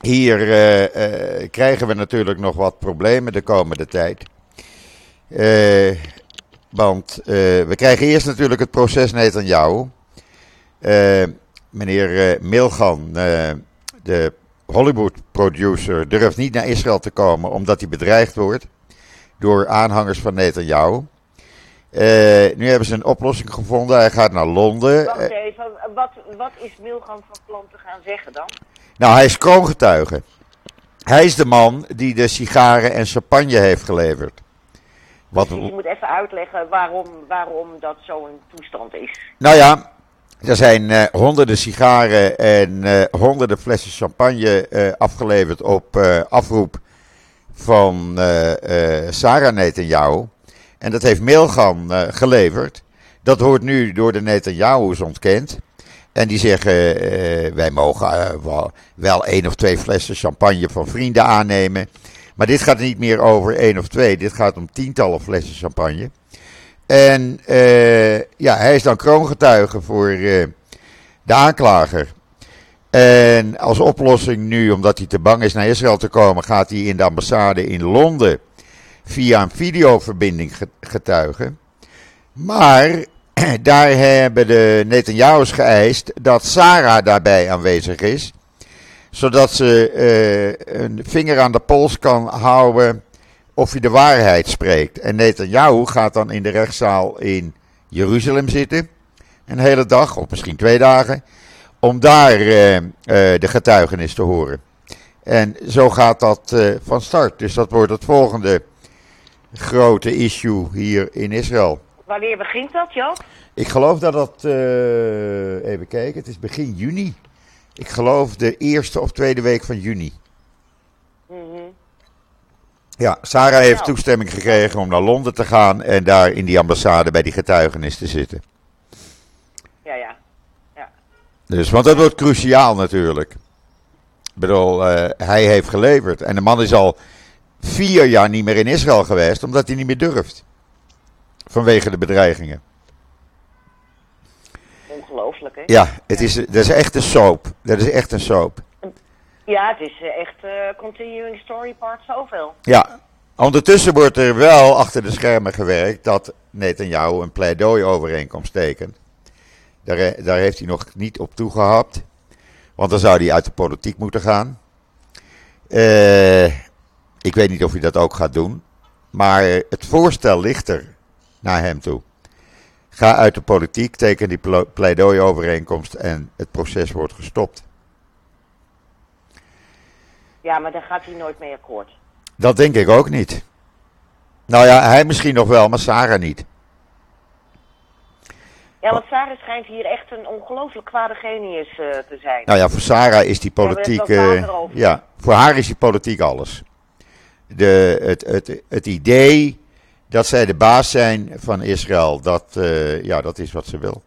hier eh, eh, krijgen we natuurlijk nog wat problemen de komende tijd. Want we krijgen eerst natuurlijk het proces Netanyahu. Eh meneer Milgan, de Hollywood-producer, durft niet naar Israël te komen omdat hij bedreigd wordt door aanhangers van Netanyahu. Nu hebben ze een oplossing gevonden. Hij gaat naar Londen. Wacht even, wat, wat is Milgram van plan te gaan zeggen dan? Nou, hij is kroongetuige. Hij is de man die de sigaren en champagne heeft geleverd. Wat... Dus je moet even uitleggen waarom, waarom dat zo'n toestand is. Nou ja, er zijn uh, honderden sigaren en uh, honderden flessen champagne uh, afgeleverd op afroep van Sarah Netanyahu. En dat heeft Milgram geleverd. Dat wordt nu door de Netanyahu's ontkend. En die zeggen, wij mogen wel, één of twee flessen champagne van vrienden aannemen. Maar dit gaat niet meer over één of twee. Dit gaat om tientallen flessen champagne. En ja, hij is dan kroongetuige voor de aanklager. En als oplossing nu, omdat hij te bang is naar Israël te komen, gaat hij in de ambassade in Londen via een videoverbinding getuigen. Maar daar hebben de Netanyahu's geëist dat Sarah daarbij aanwezig is zodat ze uh, een vinger aan de pols kan houden of hij de waarheid spreekt. En Netanyahu gaat dan in de rechtszaal in Jeruzalem zitten. Een hele dag, of misschien twee dagen. Om daar uh, uh, de getuigenis te horen. En zo gaat dat van start. Dus dat wordt het volgende grote issue hier in Israël. Wanneer begint dat, Joop? Ik geloof dat dat, even kijken, het is begin juni. Ik geloof de eerste of tweede week van juni. Mm Ja, Sarah heeft nou. toestemming gekregen om naar Londen te gaan en daar in die ambassade bij die getuigenis te zitten. Ja, ja. ja. Dus, want dat wordt cruciaal natuurlijk. Ik bedoel, uh, hij heeft geleverd. En de man is al vier jaar niet meer in Israël geweest, omdat hij niet meer durft. Vanwege de bedreigingen. Ongelooflijk, hè? Ja, het is, dat is echt een soap. Dat is echt een soap. Ja, het is eh, echt uh, continuing story part zoveel. Ja, ondertussen wordt er wel achter de schermen gewerkt dat Netanyahu een pleidooi-overeenkomst tekent. Daar, eh, daar heeft hij nog niet op toegehapt. Want dan zou hij uit de politiek moeten gaan. Uh, ik weet niet of hij dat ook gaat doen. Maar het voorstel ligt er naar hem toe. Ga uit de politiek, teken die pleidooi-overeenkomst en het proces wordt gestopt. Ja, maar daar gaat hij nooit mee akkoord. Dat denk ik ook niet. Nou ja, hij misschien nog wel, maar Sarah niet. Ja, want Sarah schijnt hier echt een ongelooflijk kwade genius uh, te zijn. Nou ja, voor Sarah is die politiek. Uh, ja, voor haar is die politiek alles. De, het, het, het idee dat zij de baas zijn van Israël, dat, uh, ja, dat is wat ze wil.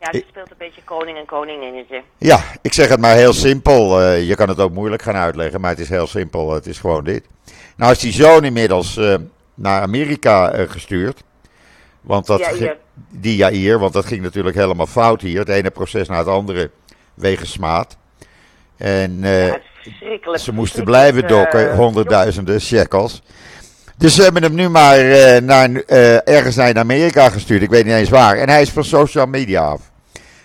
Ja, die speelt een beetje koning en koninginnetje. Ja, ik zeg het maar heel simpel. Uh, je kan het ook moeilijk gaan uitleggen, maar het is heel simpel. Het is gewoon dit. Nou is die zoon inmiddels uh, naar Amerika gestuurd. Want dat Jair. Die Jair, want dat ging natuurlijk helemaal fout hier. Het ene proces na het andere wegens smaad. En ja, ze moesten blijven dokken, honderdduizenden shekels. Dus ze hebben hem nu maar uh, naar, uh, ergens naar Amerika gestuurd. Ik weet niet eens waar. En hij is van social media af.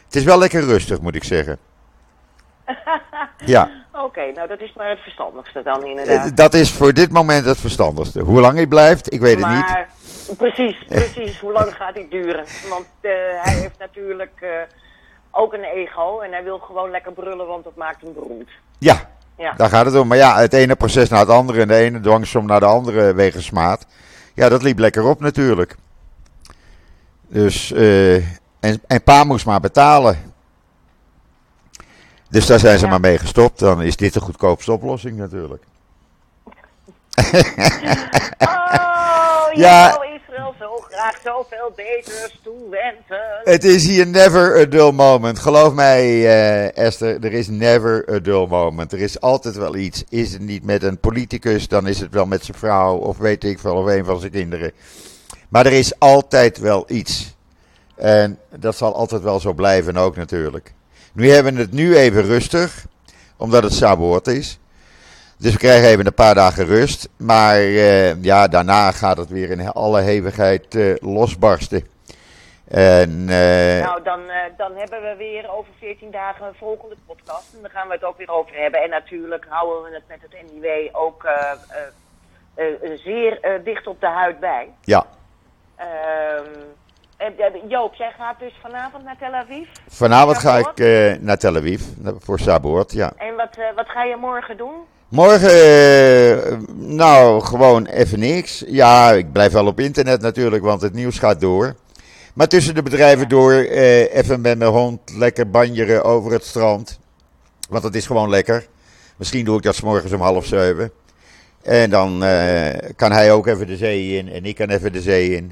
Het is wel lekker rustig, moet ik zeggen. ja. Oké, nou dat is maar het verstandigste dan inderdaad. Uh, dat is voor dit moment het verstandigste. Hoe lang hij blijft, ik weet maar, het niet. Precies, precies. Hoe lang gaat hij duren? Want hij heeft natuurlijk ook een ego en hij wil gewoon lekker brullen, want dat maakt hem beroemd. Ja, ja. Daar gaat het om. Maar ja, het ene proces naar het andere en de ene dwangsom naar de andere wegens smaad. Ja, dat liep lekker op natuurlijk. Dus, uh, en, en pa moest maar betalen. Dus daar zijn ze maar mee gestopt. Dan is dit de goedkoopste oplossing natuurlijk. oh, ja graag zoveel beters toewensen. Het is hier never a dull moment. Geloof mij, uh, Esther, er is never a dull moment. Er is altijd wel iets. Is het niet met een politicus, dan is het wel met zijn vrouw of weet ik veel, of een van zijn kinderen. Maar er is altijd wel iets. En dat zal altijd wel zo blijven ook natuurlijk. Nu hebben we het nu even rustig, omdat het Sabbath is. Dus we krijgen even een paar dagen rust. Maar uh, ja, daarna gaat het weer in alle hevigheid uh, losbarsten. En, uh, nou, dan, dan hebben we weer over 14 dagen een volgende podcast. En dan gaan we het ook weer over hebben. En natuurlijk houden we het met het NIW ook zeer dicht op de huid bij. Ja. Ehm, eh, Joop, jij gaat dus vanavond naar Tel Aviv. Vanavond ga ik eh, naar Tel Aviv voor Sabot, ja. En wat, eh, wat ga je morgen doen? Morgen, eh, nou, gewoon even niks. Ja, ik blijf wel op internet natuurlijk, want het nieuws gaat door. Maar tussen de bedrijven door, eh, even met mijn hond lekker banjeren over het strand. Want het is gewoon lekker. Misschien doe ik dat 's morgens om half zeven. En dan eh, kan hij ook even de zee in en ik kan even de zee in.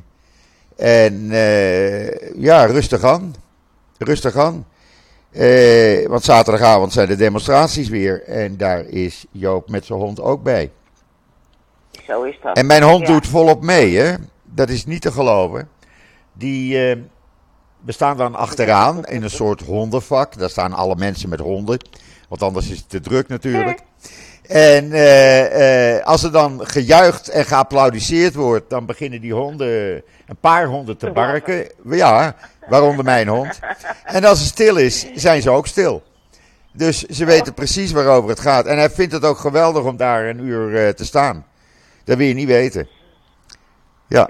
En eh, ja, rustig aan. Rustig aan. Eh, want zaterdagavond zijn de demonstraties weer. En daar is Joop met zijn hond ook bij. Zo is dat. En mijn hond Ja. doet volop mee, hè? Dat is niet te geloven. Die eh, we staan dan achteraan in een soort hondenvak. Daar staan alle mensen met honden. Want anders is het te druk natuurlijk. En eh, eh, als er dan gejuicht en geapplaudisseerd wordt, dan beginnen die honden, een paar honden te barken. Ja, waaronder mijn hond. En als het stil is, zijn ze ook stil. Dus ze weten precies waarover het gaat. En hij vindt het ook geweldig om daar een uur eh, te staan. Dat wil je niet weten. Ja.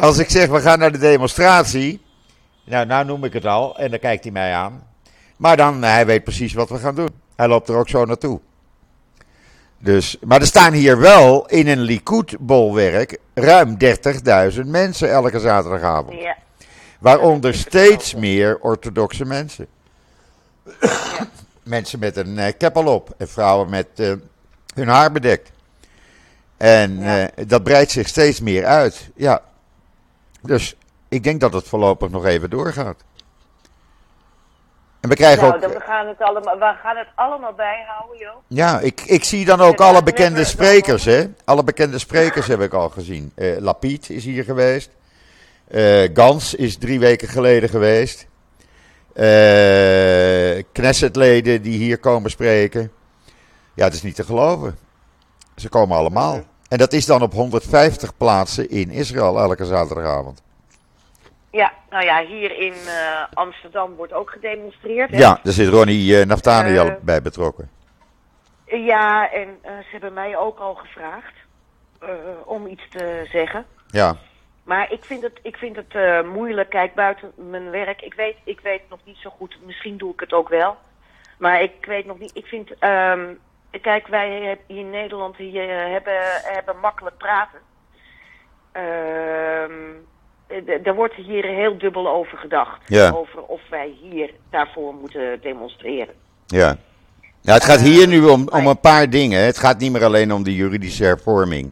Als ik zeg, we gaan naar de demonstratie. Nou, nou noem ik het al. En dan kijkt hij mij aan. Maar dan, hij weet precies wat we gaan doen. Hij loopt er ook zo naartoe. Dus, maar er staan hier wel in een Likud-bolwerk ruim 30.000 mensen elke zaterdagavond. Ja. Waaronder steeds meer orthodoxe mensen. mensen met een eh, keppel op. En vrouwen met eh, hun haar bedekt. En Ja. eh, dat breidt zich steeds meer uit. Ja. Dus ik denk dat het voorlopig nog even doorgaat. En we krijgen Nou, ook. dan we gaan het allemaal, we gaan het allemaal bijhouden, joh. Ja, ik, ik zie dan ook alle bekende sprekers, hè? Alle bekende sprekers heb ik al gezien. Eh Lapid is hier geweest. Eh, Gans is drie weken geleden geweest. Eh Knessetleden die hier komen spreken. Ja, het is niet te geloven. Ze komen allemaal. En dat is dan op 150 plaatsen in Israël elke zaterdagavond. Ja, nou ja, hier in eh, Amsterdam wordt ook gedemonstreerd. Hè? Ja, daar zit Ronnie eh, Naftaniel Eh, bij betrokken. Ja, en ze hebben mij ook al gevraagd om iets te zeggen. Ja, Maar ik vind het, ik vind het moeilijk. Kijk, buiten mijn werk. Ik weet, ik weet nog niet zo goed. Misschien doe ik het ook wel. Maar ik weet nog niet. Ik vind. ehm, kijk, wij hier in Nederland hier, hebben, hebben makkelijk praten. Ehm, d- er wordt hier heel dubbel over gedacht. Ja. Over of wij hier daarvoor moeten demonstreren. Ja. Nou, het gaat hier nu om, om een paar dingen. Het gaat niet meer alleen om de juridische hervorming.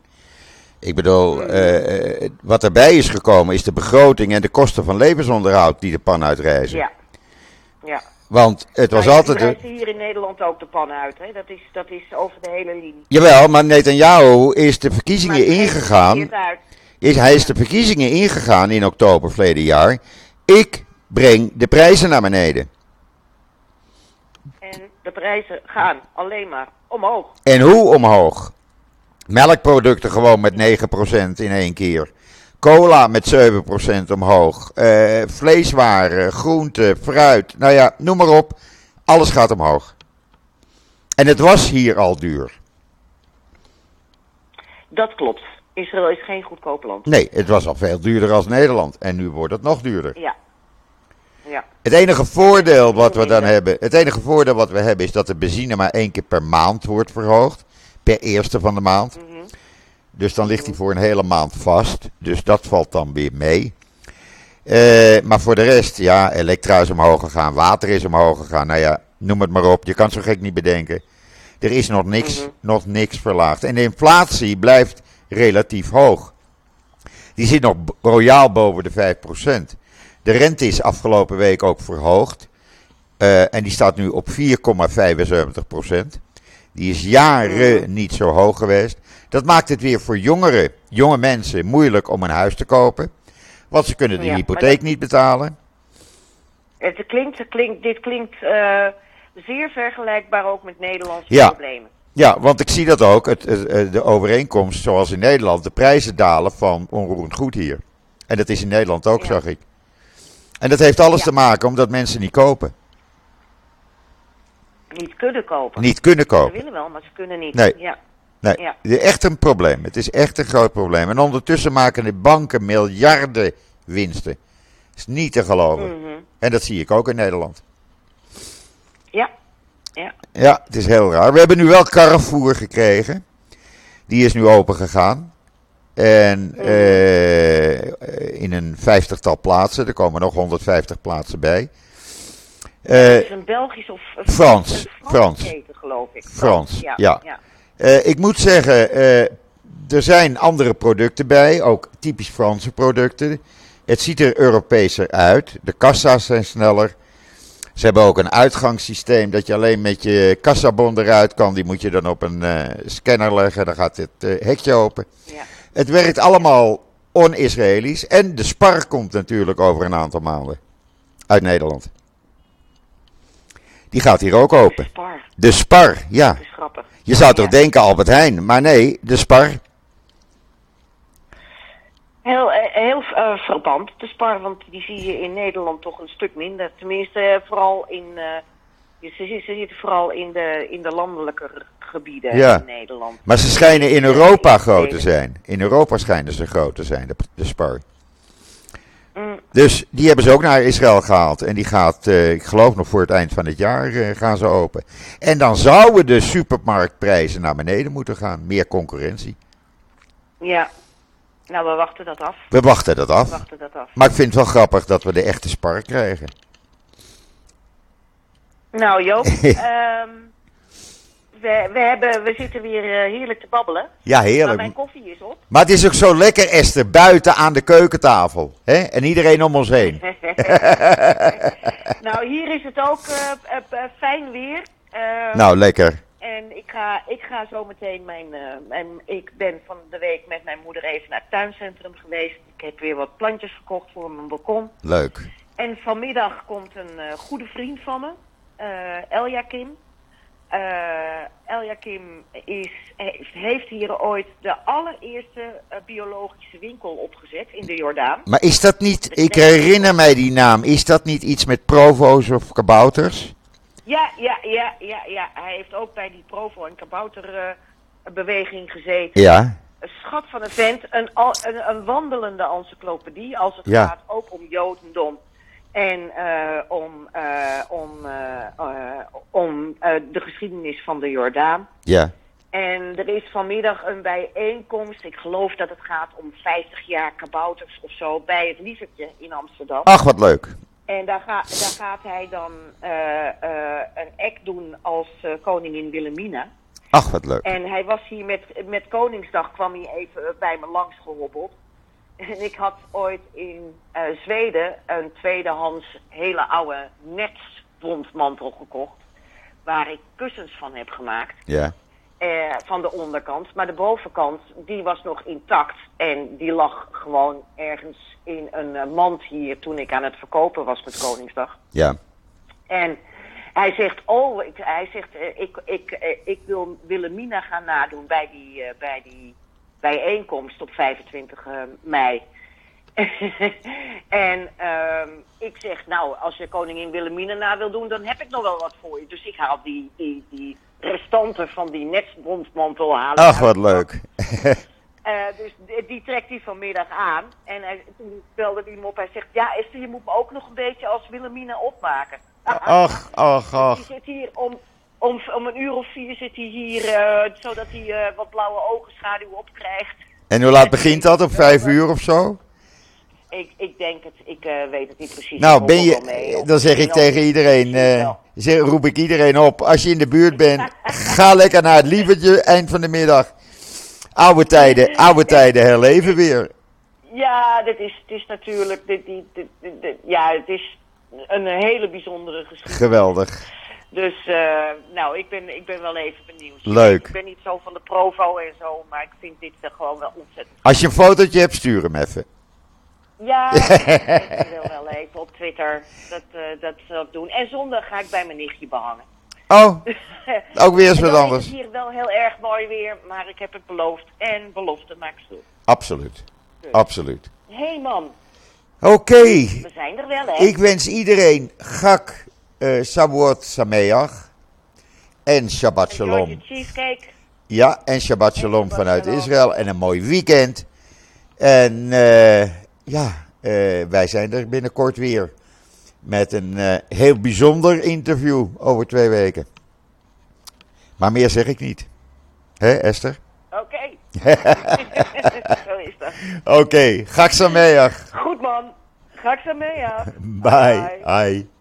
Ik bedoel, eh, eh, wat erbij is gekomen is de begroting en de kosten van levensonderhoud die de pan uitreizen. Ja. Ja. Want het was Nou ja, altijd... de- reizen hier in Nederland ook de pan uit. Hè? Dat, is, dat is over de hele linie. Jawel, maar Netanyahu is de verkiezingen ingegaan. uit. Is, hij is de verkiezingen ingegaan in oktober verleden jaar. Ik breng de prijzen naar beneden. En de prijzen gaan alleen maar omhoog. En hoe omhoog? Melkproducten gewoon met 9% in één keer. Cola met 7% omhoog. Eh, vleeswaren, groenten, fruit. Nou ja, noem maar op. Alles gaat omhoog. En het was hier al duur. Dat klopt. Israël is geen goedkoop land. Nee, het was al veel duurder als Nederland. En nu wordt het nog duurder. Ja. Ja. Het enige voordeel wat we dan hebben, het enige voordeel wat we hebben is dat de benzine maar één keer per maand wordt verhoogd. Per eerste van de maand. Mhm. Dus dan ligt hij voor een hele maand vast. Dus dat valt dan weer mee. Eh, maar voor de rest, ja, elektra is omhoog gegaan, water is omhoog gegaan. Nou ja, noem het maar op. Je kan zo gek niet bedenken. Er is nog niks, Mhm. nog niks verlaagd. En de inflatie blijft relatief hoog. Die zit nog royaal boven de 5%. De rente is afgelopen week ook verhoogd. Eh, en die staat nu op 4,75%. Die is jaren niet zo hoog geweest. Dat maakt het weer voor jongeren, jonge mensen moeilijk om een huis te kopen. Want ze kunnen de Ja, hypotheek dat- niet betalen. Het klinkt, het klinkt, dit klinkt eh, zeer vergelijkbaar ook met Nederlandse Ja. problemen. Ja, want ik zie dat ook. Het, eh, de overeenkomst, zoals in Nederland, de prijzen dalen van onroerend goed hier. En dat is in Nederland ook, Ja. zag ik. En dat heeft alles Ja. te maken omdat mensen niet kopen. Niet kunnen kopen. Niet kunnen Ze kopen. willen wel, maar ze kunnen niet. Nee. Ja. Nee, Ja. het is echt een probleem. Het is echt een groot probleem. En ondertussen maken de banken miljarden winsten. Dat is niet te geloven. Mhm. En dat zie ik ook in Nederland. Ja. Ja. Ja, het is heel raar. We hebben nu wel Carrefour gekregen. Die is nu open gegaan. En eh, in een vijftigtal plaatsen. Er komen nog 150 plaatsen bij. Eh, Het is een Belgisch of een Frans. Frans. keten, geloof ik. Frans, ja. ja. ja. eh, ik moet zeggen, eh, er zijn andere producten bij. Ook typisch Franse producten. Het ziet er Europeeser uit. De kassa's zijn sneller. Ze hebben ook een uitgangssysteem dat je alleen met je kassabon eruit kan. Die moet je dan op een eh, scanner leggen. Dan gaat het eh, hekje open. Ja. Het werkt allemaal on-Israëlisch. En de spar komt natuurlijk over een aantal maanden uit Nederland. Die gaat hier ook open. Spar, De spar, ja. dat is grappig. Je zou toch denken Albert Heijn, maar nee, de spar. Heel, eh, heel eh, verband, de spar, want die zie je in Nederland toch een stuk minder. Tenminste, eh, vooral in, eh, ze, zitten vooral in de, in de landelijke gebieden Ja. in Nederland. Maar ze schijnen in Europa groot te zijn. In Europa schijnen ze groot te zijn, de, de spar. Mm, Dus die hebben ze ook naar Israël gehaald. En die gaat, ik geloof nog voor het eind van het jaar, gaan ze open. En dan zouden de supermarktprijzen naar beneden moeten gaan. Meer concurrentie. ja, nou we wachten dat af. We wachten dat We af. wachten dat af. Maar ik vind het wel grappig dat we de echte spar krijgen. Nou Joop, ehm, we, we, hebben, we zitten weer eh, heerlijk te babbelen. Ja, Maar heerlijk. mijn koffie is op. Maar het is ook zo lekker, Esther, buiten aan de keukentafel. Hè? En iedereen om ons heen. nou, hier is het ook eh, eh, fijn weer. Eh, Nou, lekker. En ik ga, ik ga zo meteen mijn, eh, mijn. Ik ben van de week met mijn moeder even naar het tuincentrum geweest. Ik heb weer wat plantjes gekocht voor mijn balkon. Leuk. En vanmiddag komt een eh, goede vriend van me, eh Eljakim. Eh Eljakim is, heeft, heeft hier ooit de allereerste eh, biologische winkel opgezet in de Jordaan. Maar is dat niet, ik herinner mij die naam, is dat niet iets met provo's of kabouters? Ja, ja, ja, ja, ja. Hij heeft ook bij die Provo en Kabouter eh, beweging gezeten. Ja, Een schat van een vent, een, een, een wandelende encyclopedie als het Ja. gaat ook om Jodendom. En eh, om, eh, om, om de geschiedenis van de Jordaan. ja. En er is vanmiddag een bijeenkomst, ik geloof dat het gaat om 50 jaar kabouters of zo, bij het Lievertje in Amsterdam. Ach, wat leuk. En daar, ga, daar gaat hij dan eh, eh, een act doen als eh, koningin Wilhelmina. Ach, wat leuk. En hij was hier met, met Koningsdag, kwam hij even bij me langs gehobbeld. En ik had ooit in Zweden een tweedehands hele oude netswondmantel gekocht. Waar ik kussens van heb gemaakt. Ja, eh, van de onderkant. Maar de bovenkant, die was nog intact. En die lag gewoon ergens in een eh, mand hier toen ik aan het verkopen was met Koningsdag. ja. En hij zegt, oh, ik, hij zegt, eh, ik, ik, eh, ik wil Wilhelmina gaan nadoen bij die, bij die bijeenkomst op 25 eh, mei. en ehm, ik zeg, nou, als je koningin Wilhelmina na wil doen, dan heb ik nog wel wat voor je. Dus ik haal die, die, die restanten van die netsbondmantel halen. Ach, wat leuk. eh, dus die, trekt hij vanmiddag aan. En hij, toen belde hij hem op. Hij zegt, ja Esther, je moet me ook nog een beetje als Wilhelmina opmaken. Ach, ach, Die ach. zit hier om, om, om een uur of vier zit hij hier, eh, zodat hij eh, wat blauwe ogenschaduw opkrijgt. En hoe laat begint dat? Om vijf uur of zo? Ik, ik denk het, ik eh, weet het niet precies. Nou, ben mee, je, dan zeg ik tegen iedereen, eh, zeg- roep ik iedereen op. Als je in de buurt bent, ga lekker naar het lievertje eind van de middag. Oude tijden, oude tijden herleven weer. Ja, dit is, het is natuurlijk, dit, dit, dit, dit- dit- ja, het is een hele bijzondere geschiedenis. Geweldig. Dus, eh, nou, ik ben, ik ben wel even benieuwd. Leuk. Ik ben niet zo van de provo en zo, maar ik vind dit gewoon wel ontzettend. Als je een fotootje hebt, stuur hem even. Ja, ik wil wel even op Twitter dat, eh, dat zal ik doen. En zondag ga ik bij mijn nichtje behangen. Oh, ook weer eens En wat anders. is het hier wel heel erg mooi weer, maar ik heb het beloofd. En belofte maak ik goed. Absoluut. Absoluut. Hé hey man, Oké, we zijn er wel hè. ik wens iedereen Gak, Shavuot Sameach en Shabbat Shalom. cheesecake. Ja, en Shabbat Shalom Shabbat vanuit Shalom. Israël. En een mooi weekend. En eh, ja, eh, wij zijn er binnenkort weer. Met een eh, heel bijzonder interview over twee weken. Maar meer zeg ik niet. Hé, Esther? Oké. Zo is dat. Oké, Sameach. Goed man. Ga ik zo mee, ja. Bye. Bye.